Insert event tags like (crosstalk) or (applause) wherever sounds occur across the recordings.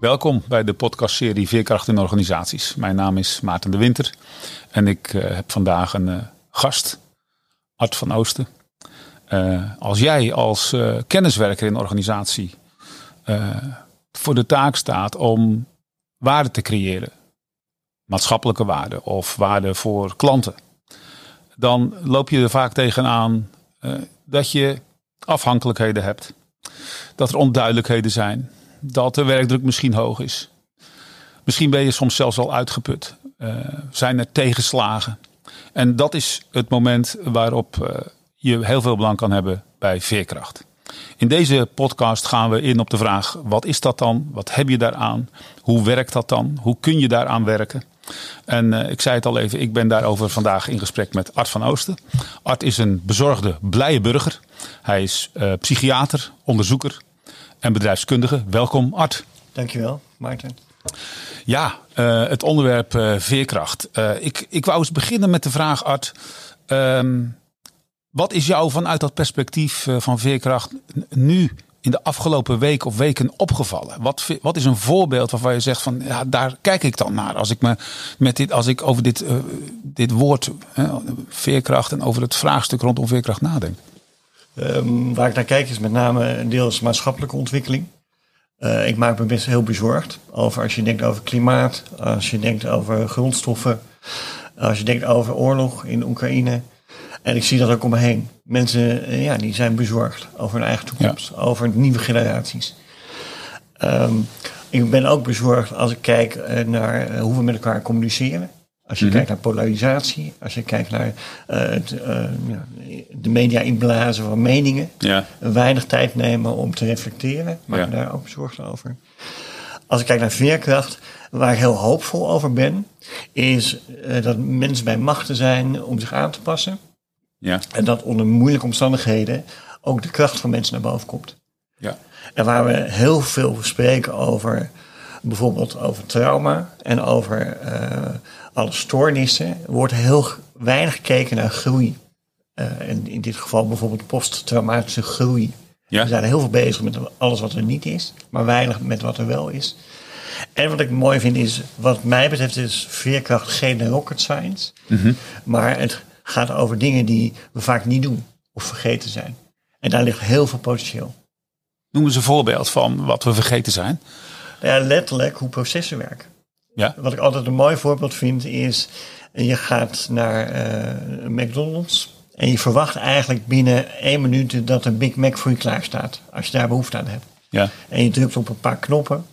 Welkom bij de podcastserie Veerkracht in Organisaties. Mijn naam is Maarten de Winter en ik uh, heb vandaag een uh, gast, Art van Oosten. Uh, als jij als kenniswerker in organisatie voor de taak staat om waarde te creëren, maatschappelijke waarde of waarde voor klanten, dan loop je er vaak tegenaan dat je afhankelijkheden hebt, dat er onduidelijkheden zijn, dat de werkdruk misschien hoog is. Misschien ben je soms zelfs al uitgeput. Uh, zijn er tegenslagen. En dat is het moment waarop uh, je heel veel belang kan hebben bij veerkracht. In deze podcast gaan we in op de vraag: wat is dat dan? Wat heb je daaraan? Hoe werkt dat dan? Hoe kun je daaraan werken? En uh, ik zei het al even, ik ben daarover vandaag in gesprek met Art van Oosten. Art is een bezorgde, blije burger. Hij is psychiater, onderzoeker, en bedrijfskundige. Welkom Art. Dankjewel Maarten. Ja, uh, het onderwerp uh, veerkracht. Uh, ik, ik wou eens beginnen met de vraag Art. Um, wat is jou vanuit dat perspectief van veerkracht nu in de afgelopen week of weken opgevallen? Wat, wat is een voorbeeld waarvan je zegt van ja, daar kijk ik dan naar als ik me met dit, als ik over dit, dit woord veerkracht en over het vraagstuk rondom veerkracht nadenk? Um, waar ik naar kijk is met name deels maatschappelijke ontwikkeling. Uh, ik maak me best heel bezorgd over als je denkt over klimaat, als je denkt over grondstoffen, als je denkt over oorlog in Oekraïne. En ik zie dat ook om me heen. Mensen uh, ja, die zijn bezorgd over hun eigen toekomst, ja. over nieuwe generaties. Um, ik ben ook bezorgd als ik kijk uh, naar hoe we met elkaar communiceren. Als je mm -hmm. kijkt naar polarisatie, als je kijkt naar uh, het, uh, ja, de media inblazen van meningen, ja. weinig tijd nemen om te reflecteren, maak ja. daar ook bezorgd over. Als ik kijk naar veerkracht, waar ik heel hoopvol over ben, is uh, dat mensen bij machten zijn om zich aan te passen. Ja. En dat onder moeilijke omstandigheden ook de kracht van mensen naar boven komt. Ja. En waar we heel veel spreken over bijvoorbeeld over trauma en over uh, alle stoornissen, wordt heel weinig gekeken naar groei. Uh, en in dit geval bijvoorbeeld posttraumatische groei. Ja. We zijn heel veel bezig met alles wat er niet is, maar weinig met wat er wel is. En wat ik mooi vind is, wat mij betreft is veerkracht geen rocket science. Mm -hmm. Maar het gaat over dingen die we vaak niet doen of vergeten zijn. En daar ligt heel veel potentieel. Noem eens een voorbeeld van wat we vergeten zijn. Ja, letterlijk hoe processen werken. Ja. Wat ik altijd een mooi voorbeeld vind is, je gaat naar uh, McDonald's en je verwacht eigenlijk binnen één minuut dat een Big Mac voor je klaar staat. Als je daar behoefte aan hebt. Ja. En je drukt op een paar knoppen.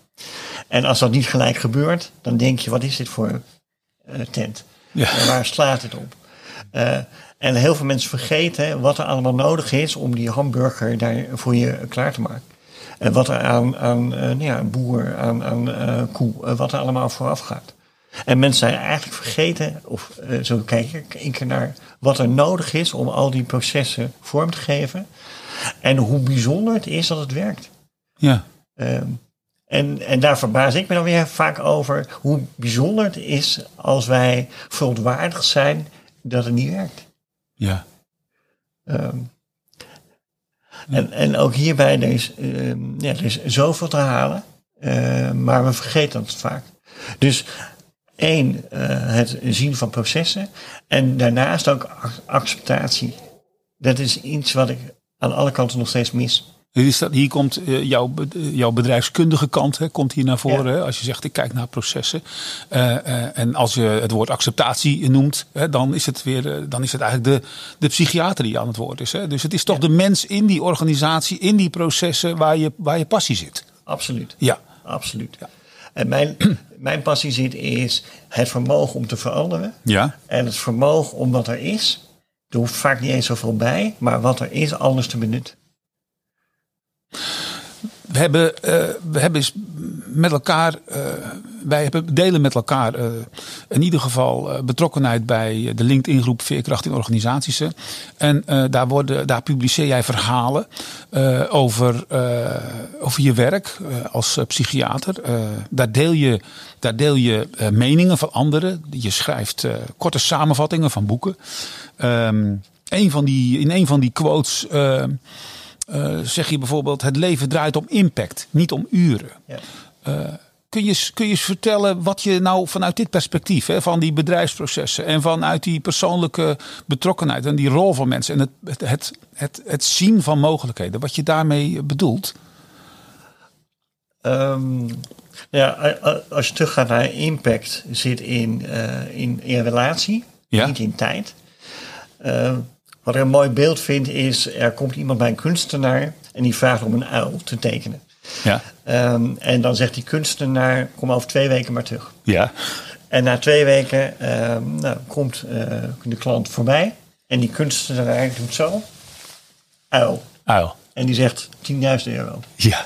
En als dat niet gelijk gebeurt, dan denk je, wat is dit voor uh, tent? Ja. En waar slaat het op? Uh, en heel veel mensen vergeten wat er allemaal nodig is om die hamburger daar voor je klaar te maken. En wat er aan, aan uh, ja, boer, aan, aan uh, koe, uh, wat er allemaal vooraf gaat. En mensen zijn eigenlijk vergeten, of zo kijk ik naar wat er nodig is om al die processen vorm te geven. En hoe bijzonder het is dat het werkt. Ja. Um, en, en daar verbaas ik me dan weer vaak over hoe bijzonder het is als wij verontwaardigd zijn dat het niet werkt. Ja. Um, en, en ook hierbij, er is, uh, ja, er is zoveel te halen, uh, maar we vergeten het vaak. Dus één, uh, het zien van processen en daarnaast ook acceptatie. Dat is iets wat ik aan alle kanten nog steeds mis. Hier, staat, hier komt uh, jouw, jouw bedrijfskundige kant hè, komt hier naar voren. Ja. Hè, als je zegt, ik kijk naar processen. Uh, uh, en als je het woord acceptatie noemt, hè, dan is het weer dan is het eigenlijk de, de psychiater die aan het woord is. Hè. Dus het is toch ja. de mens in die organisatie, in die processen waar je, waar je passie zit. Absoluut. Ja. Absoluut. Ja. En mijn, (clears throat) mijn passie zit is het vermogen om te veranderen. Ja. En het vermogen om wat er is. Er hoeft vaak niet eens zoveel bij, maar wat er is, anders te benutten. We hebben, uh, we hebben met elkaar, uh, wij hebben, delen met elkaar uh, in ieder geval betrokkenheid bij de LinkedIn groep Veerkracht in Organisaties. En daar, worden, daar publiceer jij verhalen over, over je werk als psychiater. daar deel je, daar deel je meningen van anderen. Je schrijft korte samenvattingen van boeken. Um, van die, in een van die quotes uh, zeg je bijvoorbeeld: het leven draait om impact, niet om uren. Ja. Uh, kun, je, kun je eens vertellen wat je nou vanuit dit perspectief, hè, van die bedrijfsprocessen en vanuit die persoonlijke betrokkenheid en die rol van mensen en het, het, het, het, zien van mogelijkheden, wat je daarmee bedoelt? Um, ja, als je teruggaat naar impact, zit in, uh, in, in relatie, ja. niet in tijd. Uh, wat ik een mooi beeld vind is, er komt iemand bij een kunstenaar en die vraagt om een uil te tekenen. Ja. Um, en dan zegt die kunstenaar, kom over twee weken maar terug. Ja. En na twee weken um, nou, komt uh, de klant voorbij en die kunstenaar doet zo, uil. Uil. En die zegt 10.000 euro. Ja.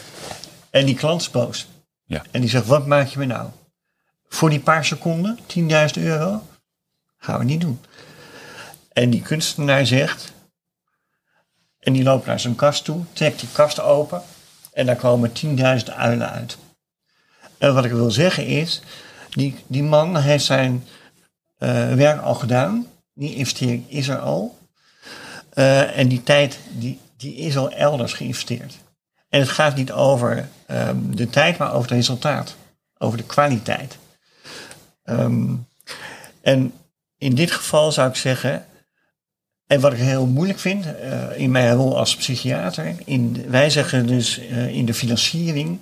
En die klant is boos. Ja. En die zegt, wat maak je me nou? Voor die paar seconden, 10.000 euro? Gaan we niet doen. En die kunstenaar zegt, en die loopt naar zijn kast toe, trekt die kast open en daar komen 10.000 uilen uit. En wat ik wil zeggen is, die, die man heeft zijn uh, werk al gedaan, die investering is er al. Uh, en die tijd die, die is al elders geïnvesteerd. En het gaat niet over um, de tijd, maar over het resultaat. Over de kwaliteit. Um, en in dit geval zou ik zeggen, en wat ik heel moeilijk vind uh, in mijn rol als psychiater, in, wij zeggen dus uh, in de financiering,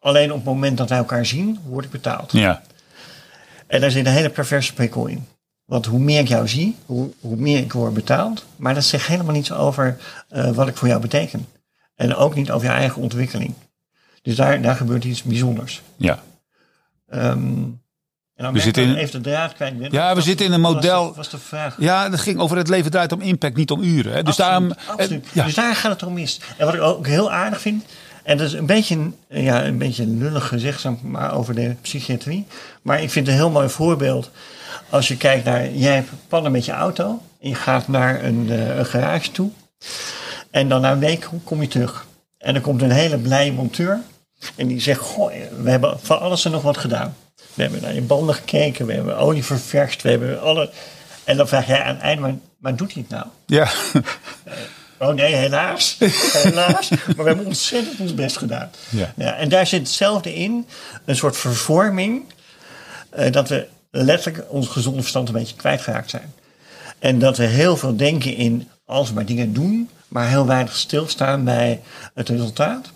alleen op het moment dat wij elkaar zien, word ik betaald. Ja. En daar zit een hele perverse prikkel in. Want hoe meer ik jou zie, hoe, hoe meer ik word betaald. Maar dat zegt helemaal niets over uh, wat ik voor jou beteken. En ook niet over je eigen ontwikkeling. Dus daar, daar gebeurt iets bijzonders. Ja. Um, en dan we zitten in, even de draad kwijt Ja, we zitten in een model. Was, was de vraag. Ja, dat ging over het leven draait om impact, niet om uren. Hè. Dus, daarom, absoluut. Ja. dus daar gaat het om mis. En wat ik ook heel aardig vind, en dat is een beetje, ja, een beetje lullig gezegd maar over de psychiatrie. Maar ik vind het een heel mooi voorbeeld. Als je kijkt naar, jij hebt plannen met je auto. En je gaat naar een, uh, een garage toe. En dan na een week kom je terug. En dan komt een hele blije monteur. En die zegt, goh, we hebben van alles en nog wat gedaan. We hebben naar je banden gekeken, we hebben olie ververst, we hebben alle... En dan vraag jij aan het einde, maar, maar doet hij het nou? Ja. Oh nee, helaas. helaas. Maar we hebben ontzettend ons best gedaan. Ja. ja en daar zit hetzelfde in. Een soort vervorming. Uh, dat we letterlijk ons gezonde verstand een beetje kwijtgeraakt zijn. En dat we heel veel denken in als we maar dingen doen. Maar heel weinig stilstaan bij het resultaat.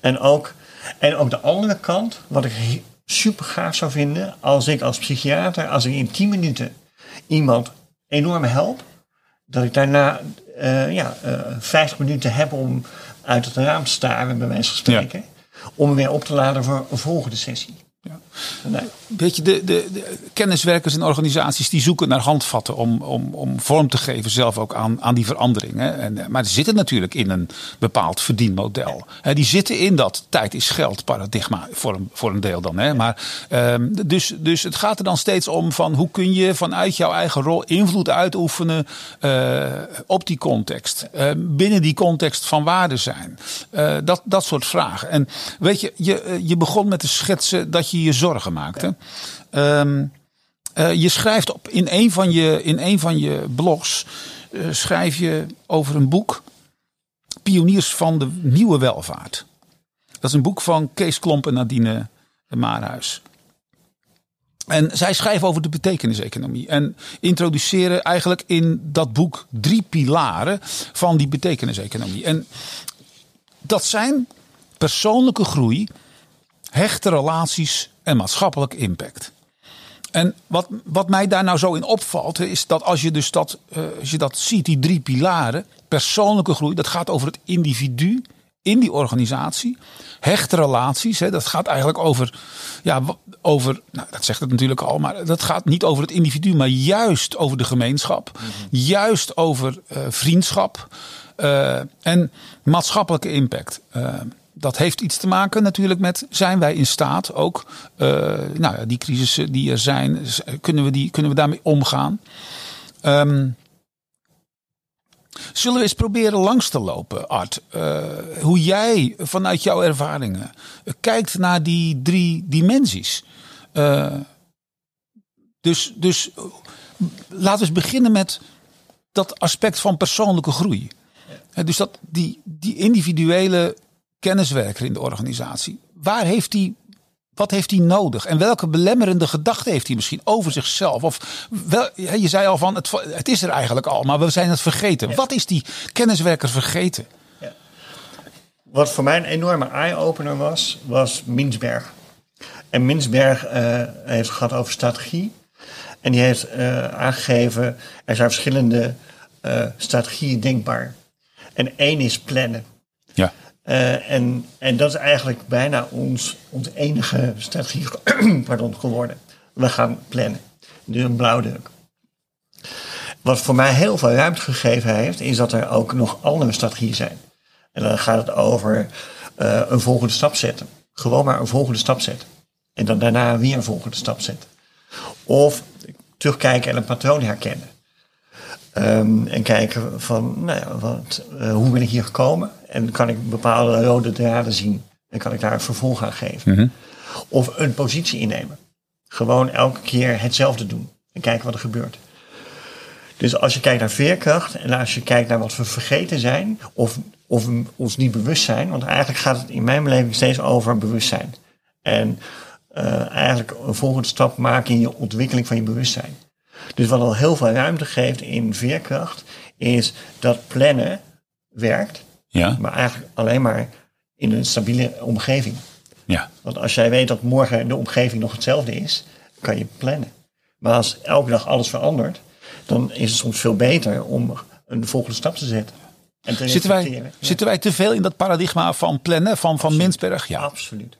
En ook, en ook de andere kant, wat ik super gaaf zou vinden als ik als psychiater, als ik in 10 minuten iemand enorm help, dat ik daarna uh, ja, uh, eh, 50 minuten heb om uit het raam te staren, bij wijze van spreken, om hem weer op te laden voor een volgende sessie. Ja. Weet je, de, de, de, kenniswerkers en organisaties die zoeken naar handvatten om, om, om vorm te geven, zelf ook aan, aan die veranderingen. En, eh, maar ze zitten natuurlijk in een bepaald verdienmodel. Ja. Die zitten in dat tijd is geld paradigma voor een, voor een deel dan. Hè. Maar, um, dus, dus het gaat er dan steeds om van hoe kun je vanuit jouw eigen rol invloed uitoefenen uh, op die context. Uh, binnen die context van waarde zijn. Dat, dat soort vragen. En weet je, je, je begon met te schetsen dat je je je zorgen. Um, uh, je schrijft op, in, een van je, in een van je blogs uh, schrijf je over een boek. Pioniers van de Nieuwe Welvaart. Dat is een boek van Kees Klomp en Nadine Maarhuis. En zij schrijven over de betekeniseconomie. En introduceren eigenlijk in dat boek drie pilaren van die betekeniseconomie. En dat zijn persoonlijke groei, hechte relaties en maatschappelijk impact. En wat, wat mij daar nou zo in opvalt, is dat als je dus dat, uh, als je dat ziet, die drie pilaren, persoonlijke groei, dat gaat over het individu in die organisatie. Hechte relaties, hè, dat gaat eigenlijk over, ja, over, nou, dat zegt het natuurlijk al, maar dat gaat niet over het individu, maar juist over de gemeenschap. Mm -hmm. Juist over uh, vriendschap uh, en maatschappelijke impact dat heeft iets te maken natuurlijk met zijn wij in staat ook, uh, nou ja, die crisissen die er zijn, kunnen we, die, kunnen we daarmee omgaan? Um, zullen we eens proberen langs te lopen, Art? Uh, hoe jij vanuit jouw ervaringen kijkt naar die drie dimensies. Uh, dus, dus laten we eens beginnen met dat aspect van persoonlijke groei. Dus dat die, die individuele kenniswerker in de organisatie. Waar heeft die wat heeft hij nodig? En welke belemmerende gedachten heeft hij misschien over zichzelf? Of wel, je zei al van, het, het is er eigenlijk al, maar we zijn het vergeten. Wat is die kenniswerker vergeten? Ja. Wat voor mij een enorme eye-opener was, was Minsberg. En Minsberg uh, heeft het gehad over strategie. En die heeft uh, aangegeven, er zijn verschillende uh, strategieën denkbaar. En één is plannen. Ja. Uh, en, en dat is eigenlijk bijna ons, enige strategie (clears throat) geworden. We gaan plannen. Dus een blauwdruk. Wat voor mij heel veel ruimte gegeven heeft, is dat er ook nog andere strategieën zijn. En dan gaat het over uh, een volgende stap zetten. Gewoon maar een volgende stap zetten. En dan daarna weer een volgende stap zetten. Of terugkijken en een patroon herkennen. Um, en kijken van, nou ja, wat, uh, hoe ben ik hier gekomen? En kan ik bepaalde rode draden zien? En kan ik daar een vervolg aan geven? Mm Of een positie innemen. Gewoon elke keer hetzelfde doen. En kijken wat er gebeurt. Dus als je kijkt naar veerkracht en als je kijkt naar wat we vergeten zijn, of, of ons niet bewust zijn, want eigenlijk gaat het in mijn beleving steeds over bewustzijn. En uh, eigenlijk een volgende stap maken in je ontwikkeling van je bewustzijn. Dus wat al heel veel ruimte geeft in veerkracht, is dat plannen werkt, ja. maar eigenlijk alleen maar in een stabiele omgeving. Ja. Want als jij weet dat morgen de omgeving nog hetzelfde is, kan je plannen. Maar als elke dag alles verandert, dan is het soms veel beter om een volgende stap te zetten. En te zitten, wij, zitten wij te veel in dat paradigma van plannen, van, van Minsberg? Ja, absoluut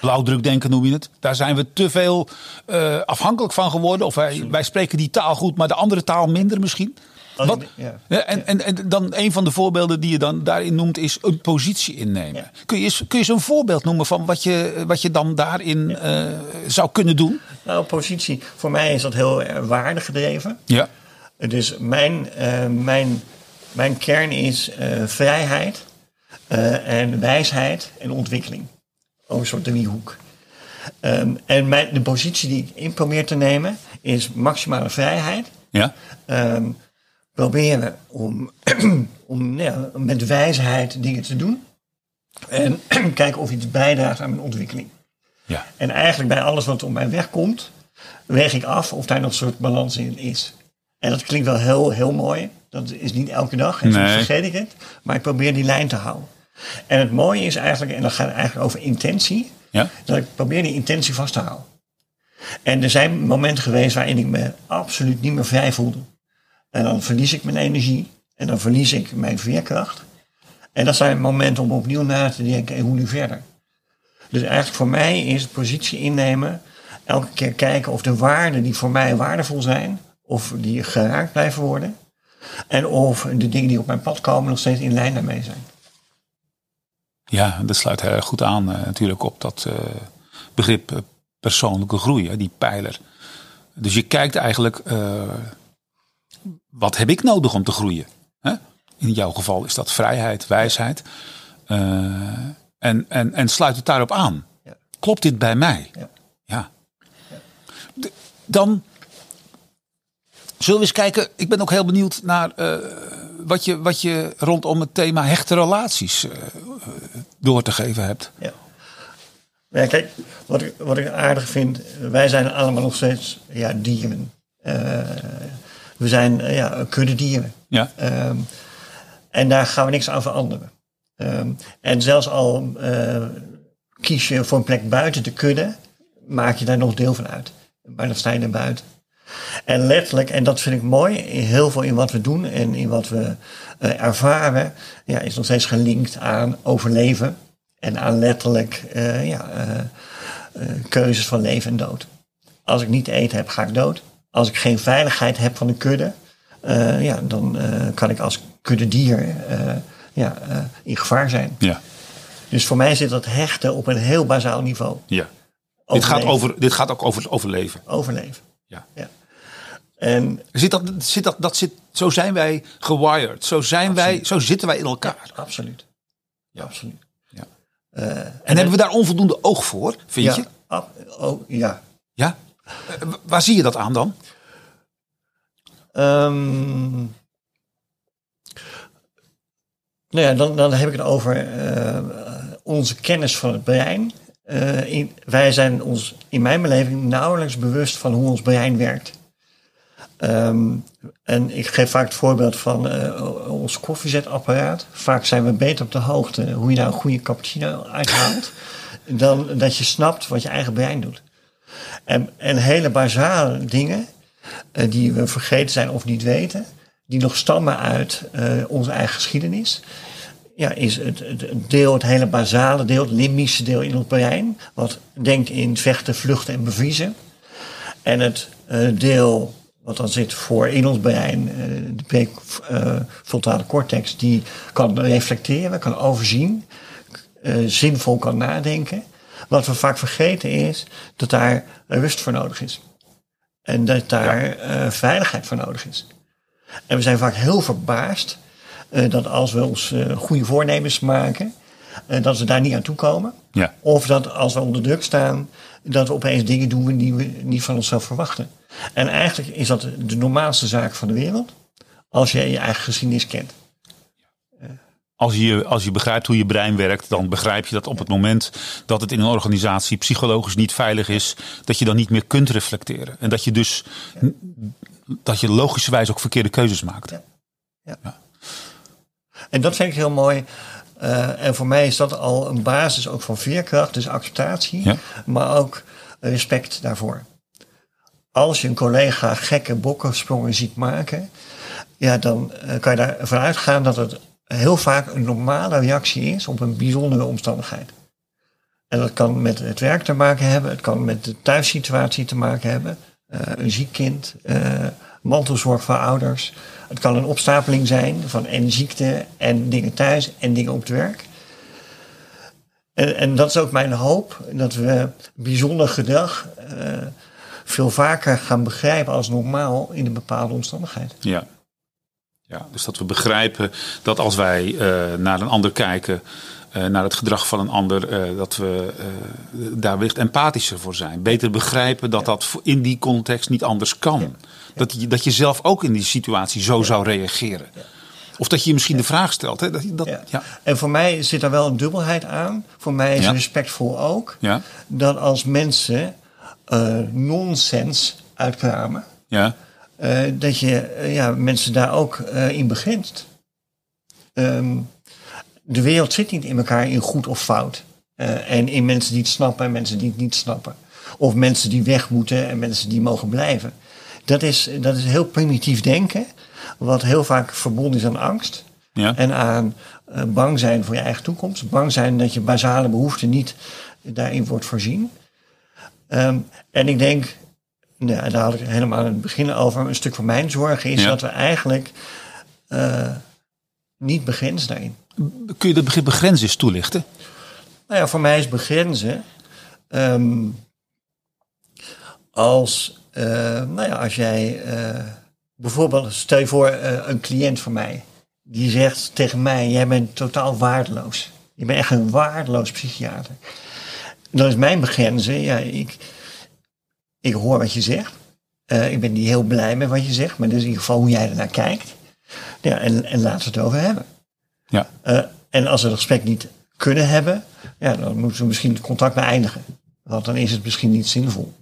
blauwdrukdenken noem je het. Daar zijn we te veel uh, afhankelijk van geworden. Of wij, wij spreken die taal goed, maar de andere taal minder misschien. Wat, ja. En, en, en dan een van de voorbeelden die je dan daarin noemt is een positie innemen. Ja. Kun, je, kun je eens een voorbeeld noemen van wat je, wat je dan daarin ja. uh, zou kunnen doen? Nou, positie. Voor mij is dat heel uh, waardegedreven. Ja. Dus mijn, uh, mijn, mijn kern is vrijheid en wijsheid en ontwikkeling een soort driehoek. Um, en mijn, de positie die ik in probeer te nemen is maximale vrijheid. Ja. Um, proberen om, (clears throat) om ja, met wijsheid dingen te doen. En (clears throat) kijken of iets bijdraagt aan mijn ontwikkeling. Ja. En eigenlijk bij alles wat op mijn weg komt, weeg ik af of daar nog een soort balans in is. En dat klinkt wel heel, heel mooi. Dat is niet elke dag en soms vergeet ik het. Maar ik probeer die lijn te houden. En het mooie is eigenlijk, en dat gaat eigenlijk over intentie, ja? dat ik probeer die intentie vast te houden. En er zijn momenten geweest waarin ik me absoluut niet meer vrij voelde. En dan verlies ik mijn energie en dan verlies ik mijn veerkracht. En dat zijn momenten om opnieuw na te denken, en hoe nu verder? Dus eigenlijk voor mij is het positie innemen, elke keer kijken of de waarden die voor mij waardevol zijn, of die geraakt blijven worden. En of de dingen die op mijn pad komen nog steeds in lijn daarmee zijn. Ja, dat sluit heel goed aan uh, natuurlijk op dat uh, begrip uh, persoonlijke groei, hè, die pijler. Dus je kijkt eigenlijk, wat heb ik nodig om te groeien? Hè? In jouw geval is dat vrijheid, wijsheid. en, en, en sluit het daarop aan. Ja. Klopt dit bij mij? Ja. ja. Dan zullen we eens kijken. Ik ben ook heel benieuwd naar wat, je, wat je rondom het thema hechte relaties door te geven hebt. Ja. Ja, kijk, wat ik, wat ik aardig vind, wij zijn allemaal nog steeds ja, dieren. Uh, we zijn uh, ja, kudde dieren. Ja. Um, en daar gaan we niks aan veranderen. Um, en zelfs al uh, kies je voor een plek buiten de kudde, maak je daar nog deel van uit. Maar dan sta je er buiten. En letterlijk, en dat vind ik mooi, heel veel in wat we doen en in wat we uh, ervaren, ja, is nog steeds gelinkt aan overleven. En aan letterlijk uh, ja, uh, keuzes van leven en dood. Als ik niet eten heb, ga ik dood. Als ik geen veiligheid heb van de kudde, ja, dan kan ik als kudde dier ja, in gevaar zijn. Ja. Dus voor mij zit dat hechten op een heel bazaal niveau. Ja. Dit gaat, over, dit gaat ook over het overleven. Overleven. Ja. ja. En zit dat, zit dat, dat zit, zo zijn wij gewired. Zo, zijn wij, zo zitten wij in elkaar. Ja, absoluut. Ja, absoluut. Ja. Uh, en, en, hebben we daar onvoldoende oog voor, vind ja, je? Oh, ja. Ja? Uh, waar zie je dat aan dan? Um, nou ja, dan, dan heb ik het over uh, onze kennis van het brein eh, in, wij zijn ons in mijn beleving nauwelijks bewust van hoe ons brein werkt. Ehm, en ik geef vaak het voorbeeld van uh, ons koffiezetapparaat. Vaak zijn we beter op de hoogte hoe je daar een goede cappuccino uithaalt. (laughs) dan dat je snapt wat je eigen brein doet. En, en hele basale dingen uh, die we vergeten zijn of niet weten, die nog stammen uit onze eigen geschiedenis ja, is het, het, deel, het hele basale deel, het limbische deel in ons brein, wat denkt in vechten, vluchten en bevriezen. En het deel wat dan zit voor in ons brein, uh, de prefrontale cortex, die kan reflecteren, kan overzien, uh, zinvol kan nadenken. Wat we vaak vergeten is dat daar rust voor nodig is. En dat daar veiligheid voor nodig is. En we zijn vaak heel verbaasd dat als we ons goede voornemens maken, dat we daar niet aan toe komen. Ja. Of dat als we onder druk staan, dat we opeens dingen doen die we niet van onszelf verwachten. En eigenlijk is dat de normaalste zaak van de wereld, als je je eigen geschiedenis kent. Als je, als je begrijpt hoe je brein werkt, dan begrijp je dat op het moment dat het in een organisatie psychologisch niet veilig is, dat je dan niet meer kunt reflecteren. En dat je dus dat je logischerwijs ook verkeerde keuzes maakt. Ja. ja. ja. En dat vind ik heel mooi. Uh, en voor mij is dat al een basis ook van veerkracht, dus acceptatie, ja. maar ook respect daarvoor. Als je een collega gekke bokkensprongen ziet maken, ja, dan uh, kan je daarvan uitgaan dat het heel vaak een normale reactie is op een bijzondere omstandigheid. En dat kan met het werk te maken hebben, het kan met de thuissituatie te maken hebben, uh, een ziek kind, mantelzorg voor ouders. Het kan een opstapeling zijn van en ziekte en dingen thuis en dingen op het werk. En, en dat is ook mijn hoop, dat we bijzonder gedrag uh, veel vaker gaan begrijpen als normaal in een bepaalde omstandigheid. Ja. Ja, dus dat we begrijpen dat als wij uh, naar een ander kijken, uh, naar het gedrag van een ander, uh, dat we daar wellicht empathischer voor zijn. Beter begrijpen dat dat in die context niet anders kan. Ja. Dat, je, dat je zelf ook in die situatie zo zou reageren. Of dat je je misschien de vraag stelt. Hè? Dat, dat, ja. En voor mij zit daar wel een dubbelheid aan. Voor mij is respectvol ook dat als mensen uh, nonsens uitkramen, ja. Uh, dat je uh, ja, mensen daar ook in begint. Um, de wereld zit niet in elkaar in goed of fout. en in mensen die het snappen en mensen die het niet snappen. Of mensen die weg moeten en mensen die mogen blijven. Dat is, dat is heel primitief denken, wat heel vaak verbonden is aan angst. Ja. En aan uh, bang zijn voor je eigen toekomst. Bang zijn dat je basale behoeften niet daarin wordt voorzien. Um, en ik denk, nou, daar had ik helemaal aan het begin over. Een stuk van mijn zorgen is Ja. dat we eigenlijk uh, niet begrenzen daarin. Kun je dat begrip begrenzen eens toelichten? Nou ja, voor mij is begrenzen. Um, als, uh, nou ja, als jij uh, bijvoorbeeld, stel je voor uh, een cliënt van mij, die zegt tegen mij: Jij bent totaal waardeloos. Je bent echt een waardeloos psychiater. Dan is mijn begrenzen, ja, ik, ik hoor wat je zegt. ik ben niet heel blij met wat je zegt, maar dat is in ieder geval hoe jij ernaar kijkt. Ja, en, en laten we het over hebben. Ja. en als we het gesprek niet kunnen hebben, ja, dan moeten we misschien het contact beëindigen. Want dan is het misschien niet zinvol.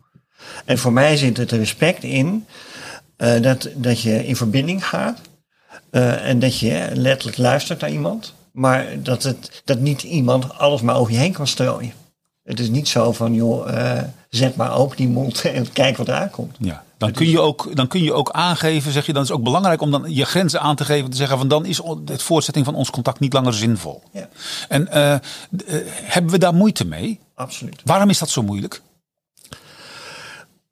En voor mij zit het respect in uh, dat, dat je in verbinding gaat. Uh, en dat je letterlijk luistert naar iemand. Maar dat, het, dat niet iemand alles maar over je heen kan strooien. Het is niet zo van, joh, uh, zet maar open die mond (laughs) en kijk wat eruit komt. Ja, dan kun, je ook, dan kun je ook aangeven, zeg je, dan is het ook belangrijk om dan je grenzen aan te geven. Te zeggen van dan is het voortzetting van ons contact niet langer zinvol. Ja. En uh, hebben we daar moeite mee? Absoluut. Waarom is dat zo moeilijk?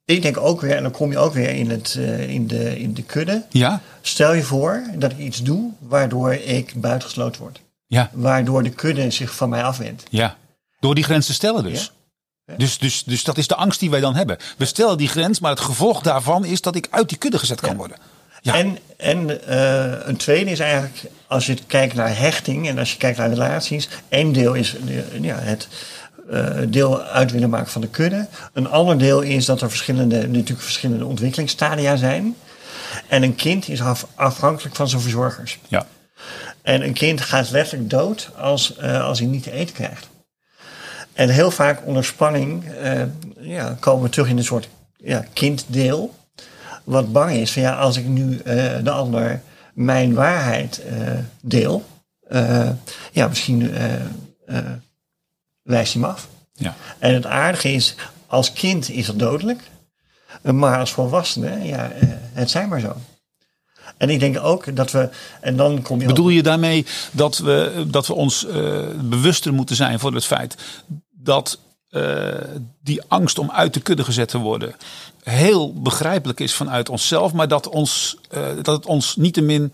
Ik denk ook weer, en dan kom je ook weer in, het, uh, in, de, in de kudde. Ja. Stel je voor dat ik iets doe waardoor ik buitengesloten word. Ja. Waardoor de kudde zich van mij afwendt. Ja. Door die grens te stellen dus. Ja. Ja. Dus, dus, dus dat is de angst die wij dan hebben. We stellen die grens, maar het gevolg daarvan is dat ik uit die kudde gezet kan Ja. worden. Ja. En, en uh, een tweede is eigenlijk, als je kijkt naar hechting en als je kijkt naar relaties. één deel is ja, het deel uit willen maken van de kudde. Een ander deel is dat er verschillende, natuurlijk verschillende ontwikkelingsstadia zijn. En een kind is af, afhankelijk van zijn verzorgers. Ja. En een kind gaat letterlijk dood als, uh, als hij niet te eten krijgt. En heel vaak onder spanning uh, ja, komen we terug in een soort ja, kinddeel. Wat bang is van ja, als ik nu uh, de ander mijn waarheid deel, ja, misschien wijst hij me af. Ja. En het aardige is, als kind is dat dodelijk. Maar als volwassene, ja, het zijn maar zo. En ik denk ook dat we. En dan kom je. Bedoel je daarmee dat we, dat we ons uh, bewuster moeten zijn voor het feit dat uh, die angst om uit de kudde gezet te worden heel begrijpelijk is vanuit onszelf, maar dat, ons, uh, dat het ons niettemin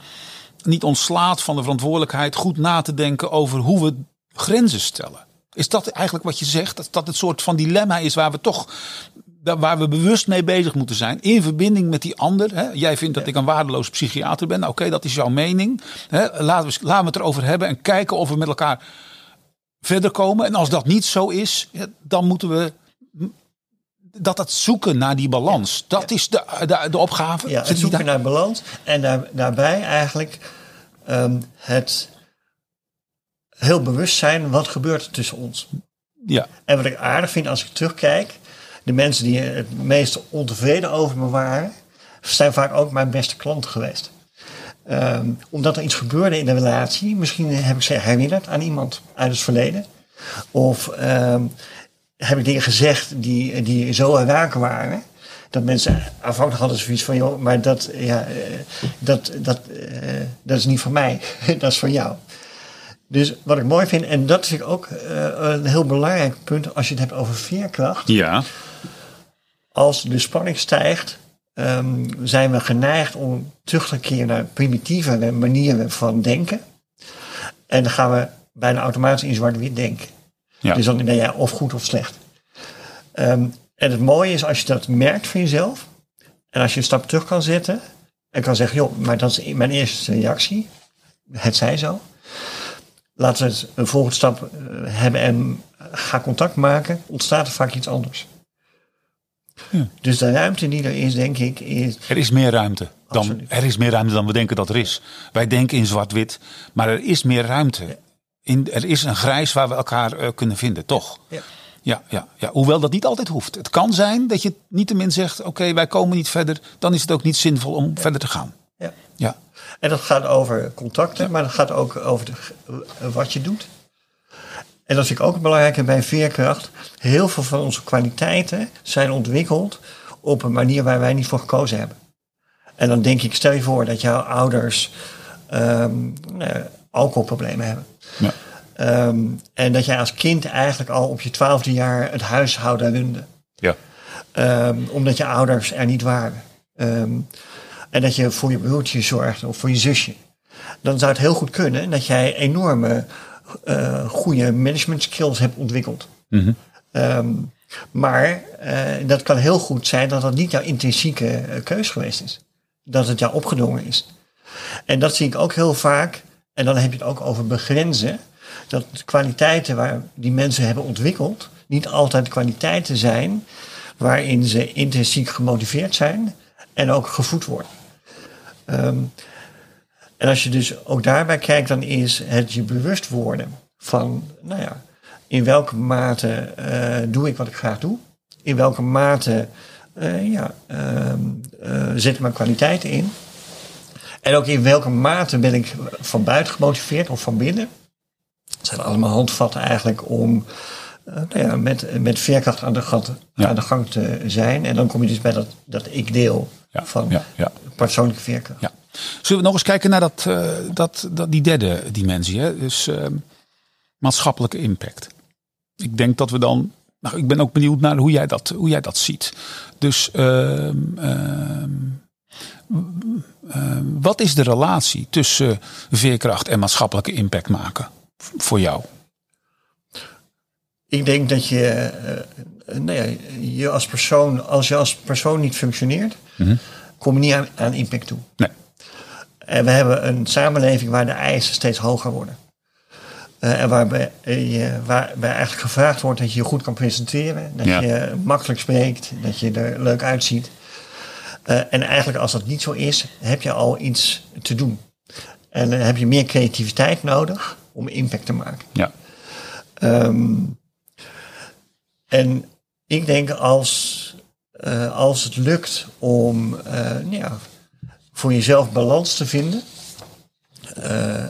niet ontslaat van de verantwoordelijkheid goed na te denken over hoe we grenzen stellen. Is dat eigenlijk wat je zegt? Dat dat het soort van dilemma is waar we toch waar we bewust mee bezig moeten zijn. In verbinding met die ander. Hè. Jij vindt dat ik een waardeloos psychiater ben. Nou, Oké, dat is jouw mening. Hè. Laten, we, laten we het erover hebben en kijken of we met elkaar verder komen. En als dat niet zo is, dan moeten we dat het zoeken naar die balans. Dat is de, de, de opgave. Ja, het zoeken naar balans. En daar, daarbij eigenlijk um, het heel bewust zijn wat gebeurt er tussen ons. Ja. En wat ik aardig vind als ik terugkijk, de mensen die het meest ontevreden over me waren, zijn vaak ook mijn beste klanten geweest. Um, omdat er iets gebeurde in de relatie. Misschien heb ik ze herinnerd aan iemand uit het verleden. Of um, heb ik dingen gezegd die, die zo raken waren. Dat mensen aanvankelijk hadden zoiets van, joh, maar dat, ja, eh, dat, dat, uh, dat is niet van mij, (laughs) dat is van jou. Dus wat ik mooi vind, en dat ik ook uh, een heel belangrijk punt als je het hebt over veerkracht. Ja als de spanning stijgt, um, zijn we geneigd om terug te keren naar primitieve manieren van denken. En dan gaan we bijna automatisch in zwart-wit denken. Ja. Dus dan denk je of goed of slecht. Um, en het mooie is als je dat merkt van jezelf. En als je een stap terug kan zetten. En kan zeggen, joh, maar dat is mijn eerste reactie. Het zij zo. Laten we een volgende stap eh, hebben en ga contact maken. Ontstaat er vaak iets anders. Ja. Dus de ruimte die er is, denk ik, is. Er is meer ruimte. Dan, er is meer ruimte dan we denken dat er is. Wij denken in zwart-wit, maar er is meer ruimte. In, er is een grijs waar we elkaar uh, kunnen vinden, toch? Ja. Ja, ja, ja, hoewel dat niet altijd hoeft. Het kan zijn dat je niettemin zegt: Oké, wij komen niet verder. Dan is het ook niet zinvol om verder te gaan. Ja. ja. En dat gaat over contacten, maar dat gaat ook over de, wat je doet. En dat vind ik ook belangrijk bij veerkracht. Heel veel van onze kwaliteiten zijn ontwikkeld op een manier waar wij niet voor gekozen hebben. En dan denk ik, stel je voor dat jouw ouders um, alcoholproblemen hebben. Ja. Um, en dat jij als kind eigenlijk al op je twaalfde jaar het huishouden runde. Ja. Um, omdat je ouders er niet waren. En dat je voor je broertje zorgde of voor je zusje. Dan zou het heel goed kunnen dat jij enorme uh, goede management skills hebt ontwikkeld. Mm -hmm. um, maar uh, dat kan heel goed zijn dat dat niet jouw intrinsieke uh, keus geweest is. Dat het jou opgedrongen is. En dat zie ik ook heel vaak. En dan heb je het ook over begrenzen. Dat kwaliteiten waar die mensen hebben ontwikkeld, niet altijd kwaliteiten zijn waarin ze intrinsiek gemotiveerd zijn en ook gevoed worden. Um, en als je dus ook daarbij kijkt, dan is het je bewust worden van, nou ja, in welke mate uh, doe ik wat ik graag doe? In welke mate uh, ja, uh, zet ik mijn kwaliteiten in? En ook in welke mate ben ik van buiten gemotiveerd of van binnen? Dat zijn allemaal handvatten eigenlijk om nou ja, met, met veerkracht aan de, ja. aan de gang te zijn. En dan kom je dus bij dat, dat ik deel ja, van ja, ja. persoonlijke veerkracht. Ja. Zullen we nog eens kijken naar dat, uh, dat, dat, die derde dimensie? Hè? Dus uh, maatschappelijke impact. Ik denk dat we dan. Nou, ik ben ook benieuwd naar hoe jij dat, hoe jij dat ziet. Dus uh, wat is de relatie tussen veerkracht en maatschappelijke impact maken voor jou? Ik denk dat je, nou ja, je als persoon, als je als persoon niet functioneert, mm -hmm. kom je niet aan, aan impact toe. Nee. En we hebben een samenleving waar de eisen steeds hoger worden. Uh, en waarbij, je, waarbij eigenlijk gevraagd wordt dat je je goed kan presenteren. Dat Ja. je makkelijk spreekt. Dat je er leuk uitziet. Uh, en eigenlijk als dat niet zo is, heb je al iets te doen. En dan heb je meer creativiteit nodig om impact te maken. Ja. Um, En ik denk als, uh, als het lukt om uh, ja, voor jezelf balans te vinden. Uh,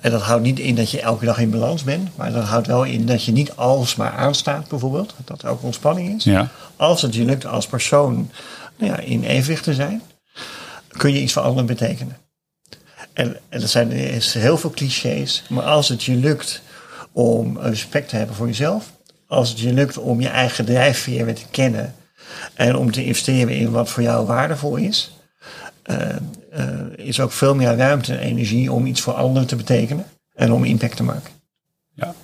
en dat houdt niet in dat je elke dag in balans bent. Maar dat houdt wel in dat je niet alles maar aanstaat bijvoorbeeld. Dat er ook ontspanning is. Ja. Als het je lukt als persoon nou ja, in evenwicht te zijn. Kun je iets voor anderen betekenen. En, en er zijn er is heel veel clichés. Maar als het je lukt om respect te hebben voor jezelf. Als het je lukt om je eigen drijfveer weer te kennen. En om te investeren in wat voor jou waardevol is. Uh, uh, is ook veel meer ruimte en energie om iets voor anderen te betekenen. En om impact te maken. Ja.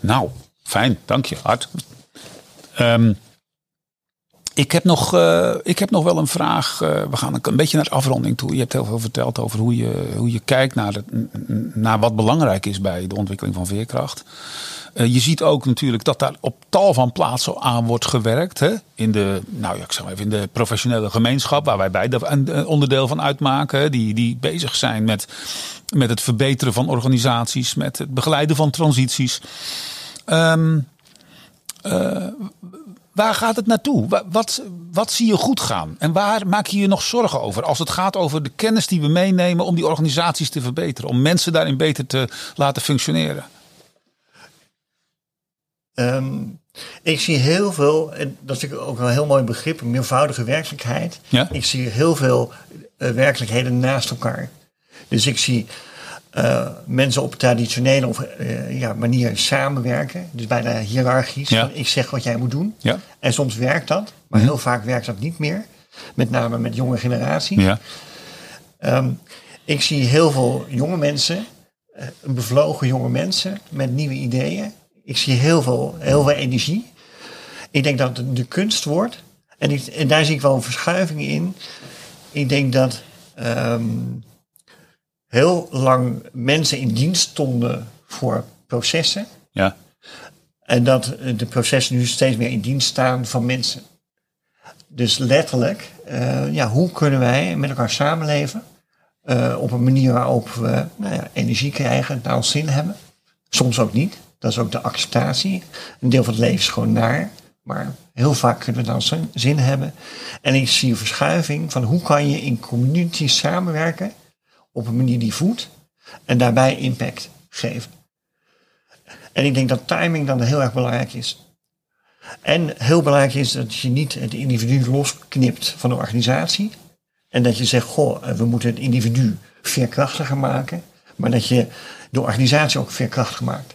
Nou, fijn. Dank je, Hart. Um, ik heb, nog, uh, ik heb nog wel een vraag. Uh, we gaan een beetje naar de afronding toe. Je hebt heel veel verteld over hoe je, hoe je kijkt naar, het, naar wat belangrijk is bij de ontwikkeling van veerkracht. Uh, je ziet ook natuurlijk dat daar op tal van plaatsen aan wordt gewerkt. Hè? In, de, nou ja, ik zeg maar even, in de professionele gemeenschap, waar wij beide een onderdeel van uitmaken. Die, die bezig zijn met, met het verbeteren van organisaties, met het begeleiden van transities. Um, Waar gaat het naartoe? Wat, wat zie je goed gaan? En waar maak je je nog zorgen over? Als het gaat over de kennis die we meenemen om die organisaties te verbeteren. Om mensen daarin beter te laten functioneren. Um, ik zie heel veel, en dat ik ook een heel mooi begrip, een meervoudige werkelijkheid. Ja? Ik zie heel veel uh, werkelijkheden naast elkaar. Dus ik zie uh, mensen op traditionele of, uh, ja, manier samenwerken. Dus bijna hiërarchisch. Ja. Ik zeg wat jij moet doen. Ja. En soms werkt dat, maar Mhm. heel vaak werkt dat niet meer. Met name met jonge generaties. Ja. Um, ik zie heel veel jonge mensen, uh, bevlogen jonge mensen met nieuwe ideeën. Ik zie heel veel, heel veel energie. Ik denk dat het de kunst wordt. En, ik, en daar zie ik wel een verschuiving in. Ik denk dat um, heel lang mensen in dienst stonden voor processen. Ja. En dat de processen nu steeds meer in dienst staan van mensen. Dus letterlijk, uh, ja, hoe kunnen wij met elkaar samenleven? Uh, op een manier waarop we nou ja, energie krijgen, naar ons zin hebben. Soms ook niet. Dat is ook de acceptatie. Een deel van het leven is gewoon naar. Maar heel vaak kunnen we dan zin hebben. En ik zie een verschuiving van hoe kan je in communities samenwerken op een manier die voedt en daarbij impact geven. En ik denk dat timing dan heel erg belangrijk is. En heel belangrijk is dat je niet het individu losknipt van de organisatie. En dat je zegt, goh, we moeten het individu veerkrachtiger maken. Maar dat je de organisatie ook veerkrachtiger maakt.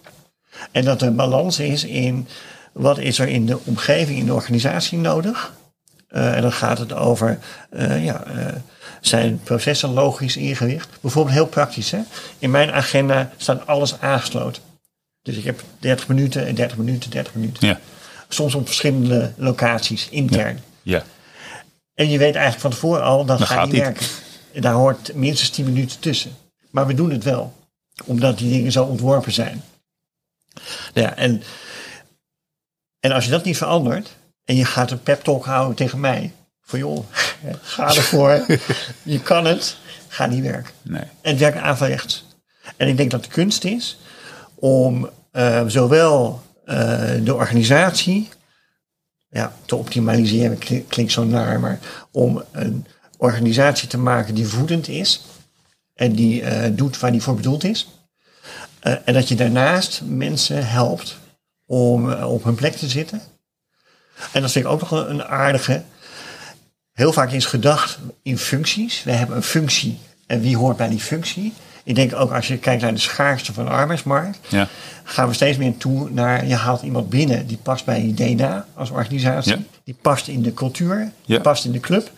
En dat er balans is in wat is er in de omgeving, in de organisatie nodig. Uh, en dan gaat het over, uh, ja, zijn processen logisch ingericht? Bijvoorbeeld heel praktisch. Hè? In mijn agenda staat alles aangesloten. Dus ik heb 30 minuten en 30 minuten, 30 minuten. Ja. Soms op verschillende locaties, intern. Ja. ja. En je weet eigenlijk van tevoren al, dat, gaat niet werken. En daar hoort minstens 10 minuten tussen. Maar we doen het wel. Omdat die dingen zo ontworpen zijn. Ja, en, en als je dat niet verandert, en je gaat een pep talk houden tegen mij. Van joh, ga ervoor. je kan het. Ga niet werken. Nee. En het werkt averechts. En ik denk dat de kunst is om uh, zowel uh, de organisatie ja, te optimaliseren, klinkt zo naar, maar om een organisatie te maken die voedend is en die uh, doet waar die voor bedoeld is. en dat je daarnaast mensen helpt om op hun plek te zitten. En dat vind ik ook nog een aardige. Heel vaak is gedacht in functies. We hebben een functie en wie hoort bij die functie? Ik denk ook als je kijkt naar de schaarste van de arbeidsmarkt, ja. gaan we steeds meer toe naar je haalt iemand binnen die past bij je DNA als organisatie, ja. die past in de cultuur, ja. die past in de club,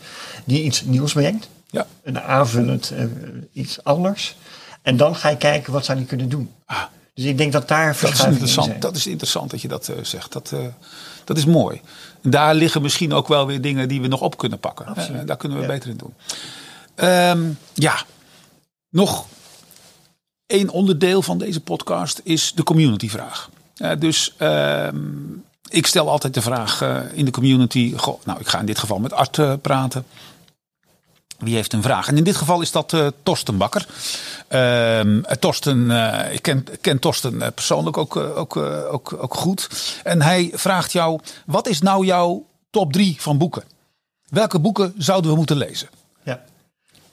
die iets nieuws brengt, ja. een aanvullend uh, iets anders. En dan ga je kijken wat zou die kunnen doen. Ah, dus ik denk dat daar dat is interessant. Dat is interessant dat je dat uh, zegt. Dat, uh, dat is mooi. Daar liggen misschien ook wel weer dingen die we nog op kunnen pakken. Absoluut. daar kunnen we ja. beter in doen. Um, ja, nog één onderdeel van deze podcast is de communityvraag. Uh, dus uh, ik stel altijd de vraag uh, in de community. Goh, nou, ik ga in dit geval met Art uh, praten. Wie heeft een vraag? En in dit geval is dat uh, Torsten Bakker. Ehm, Torsten, ik ken, ken Torsten persoonlijk ook, ook, ook, ook goed. En hij vraagt jou, wat is nou jouw top drie van boeken? Welke boeken zouden we moeten lezen? Ja,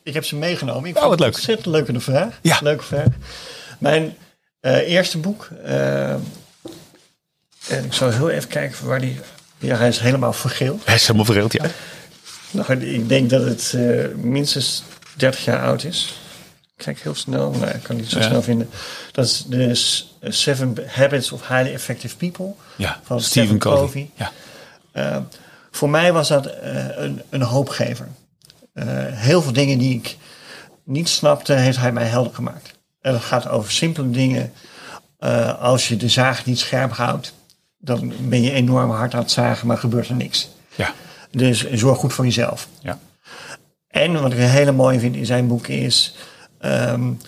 ik heb ze meegenomen. Ik oh, wat leuk. leuk. Ontzettend leuke vraag. Ja. Leuke vraag. Mijn eerste boek, en ik zal heel even kijken waar die. Ja, hij is helemaal vergeeld. Hij is helemaal vergeeld, ja. Nou, ik denk dat het uh, minstens 30 jaar oud is. Kijk heel snel, maar ik kan niet zo ja. snel vinden. Dat is de Seven Habits of Highly Effective People ja, van Stephen, Covey. Ja. Uh, voor mij was dat uh, een, een, hoopgever. heel veel dingen die ik niet snapte, heeft hij mij helder gemaakt. En dat gaat over simpele dingen. als je de zaag niet scherp houdt, dan ben je enorm hard aan het zagen, maar gebeurt er niks. Ja. Dus zorg goed voor jezelf. Ja. En wat ik een hele mooie vind in zijn boek is, um,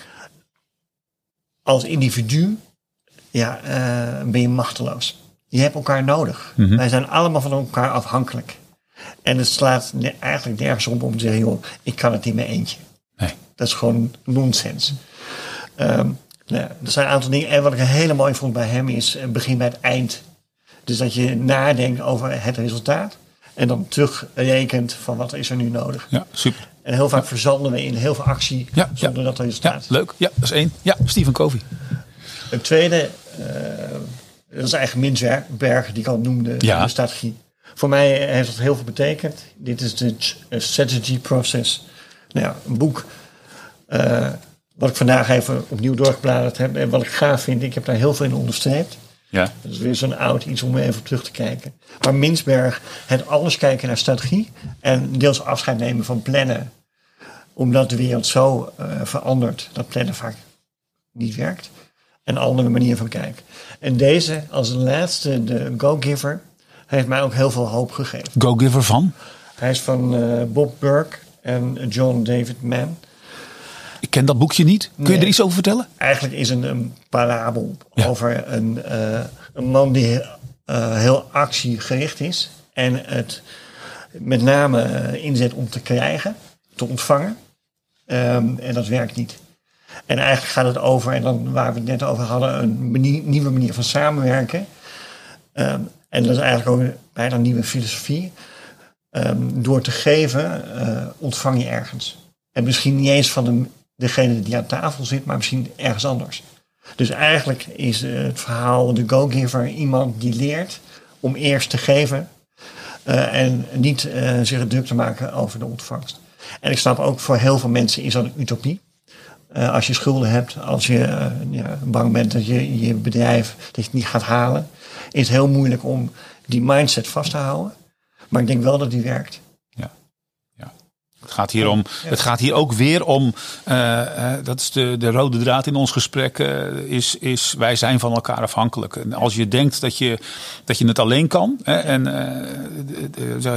als individu ja, uh, ben je machteloos. Je hebt elkaar nodig. Mhm. Wij zijn allemaal van elkaar afhankelijk. En het slaat eigenlijk nergens op om te zeggen, joh, ik kan het niet meer eentje. Nee. Dat is gewoon nonsens. Um, nou, er zijn een aantal dingen. En wat ik hele mooi vond bij hem is, begin bij het eind. Dus dat je nadenkt over het resultaat. En dan terugrekent van wat is er nu nodig. Ja, super. En heel vaak verzanden we in heel veel actie zonder dat er resultaat Ja, leuk. Ja, dat is één. Ja, Stephen Covey. Een tweede, uh, dat is eigenlijk Minsberg, die ik al noemde, de strategie. Voor mij heeft dat heel veel betekend. Dit is de uh, strategy process. Nou ja, een boek uh, wat ik vandaag even opnieuw doorgebladerd heb. En wat ik gaaf vind, ik heb daar heel veel in onderstreept. Ja. Dat is weer zo'n oud iets om even op terug te kijken. Maar Minsberg, het alles kijken naar strategie en deels afscheid nemen van plannen. Omdat de wereld zo uh, verandert dat plannen vaak niet werkt. Een andere manier van kijken. En deze, als de laatste, de Go-Giver, heeft mij ook heel veel hoop gegeven. Go-Giver van? Hij is van uh, Bob Burke en John David Mann. Ik ken dat boekje niet. Kun Nee. je er iets over vertellen? Eigenlijk is een, een parabel Ja. over een, eh, een man die eh, heel actiegericht is. En het met name eh, inzet om te krijgen, te ontvangen. Ehm, en dat werkt niet. En eigenlijk gaat het over, en dan waar we het net over hadden, een manier- nieuwe manier van samenwerken. Ehm, en dat is eigenlijk ook een bijna een nieuwe filosofie. Ehm, door te geven, ontvang je ergens. En misschien niet eens van de, degene die aan tafel zit, maar misschien ergens anders. Dus eigenlijk is eh, het verhaal de go-giver iemand die leert om eerst te geven eh, en niet eh, zich druk te maken over de ontvangst. En ik snap ook voor heel veel mensen is dat een utopie. Als je schulden hebt, als je ja, bang bent dat je je bedrijf dat je niet gaat halen, is het heel moeilijk om die mindset vast te houden. Maar ik denk wel dat die werkt. Het gaat hier, om, het gaat hier ook weer om, eh, eh, dat is de, de rode draad in ons gesprek, eh, is, is wij zijn van elkaar afhankelijk. En als je denkt dat je, dat je het alleen kan, hè, en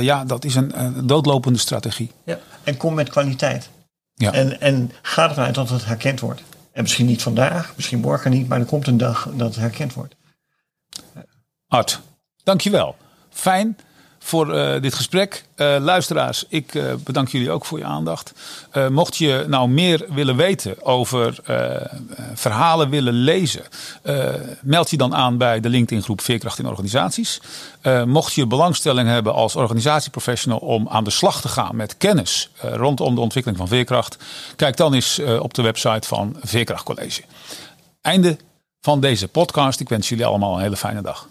ja, dat is een, een doodlopende strategie. Ja. En kom met kwaliteit. Ja. En, en ga ervan uit dat het herkend wordt. En misschien niet vandaag, misschien morgen niet, maar er komt een dag dat het herkend wordt. Art, dankjewel. Fijn voor eh, dit gesprek. Eh, luisteraars, ik eh, bedank jullie ook voor je aandacht. Mocht je nou meer willen weten over verhalen willen lezen, meld je dan aan bij de LinkedIn groep Veerkracht in Organisaties. Mocht je belangstelling hebben als organisatieprofessional om aan de slag te gaan met kennis rondom de ontwikkeling van veerkracht, kijk dan eens op de website van Veerkracht College. Einde van deze podcast. Ik wens jullie allemaal een hele fijne dag.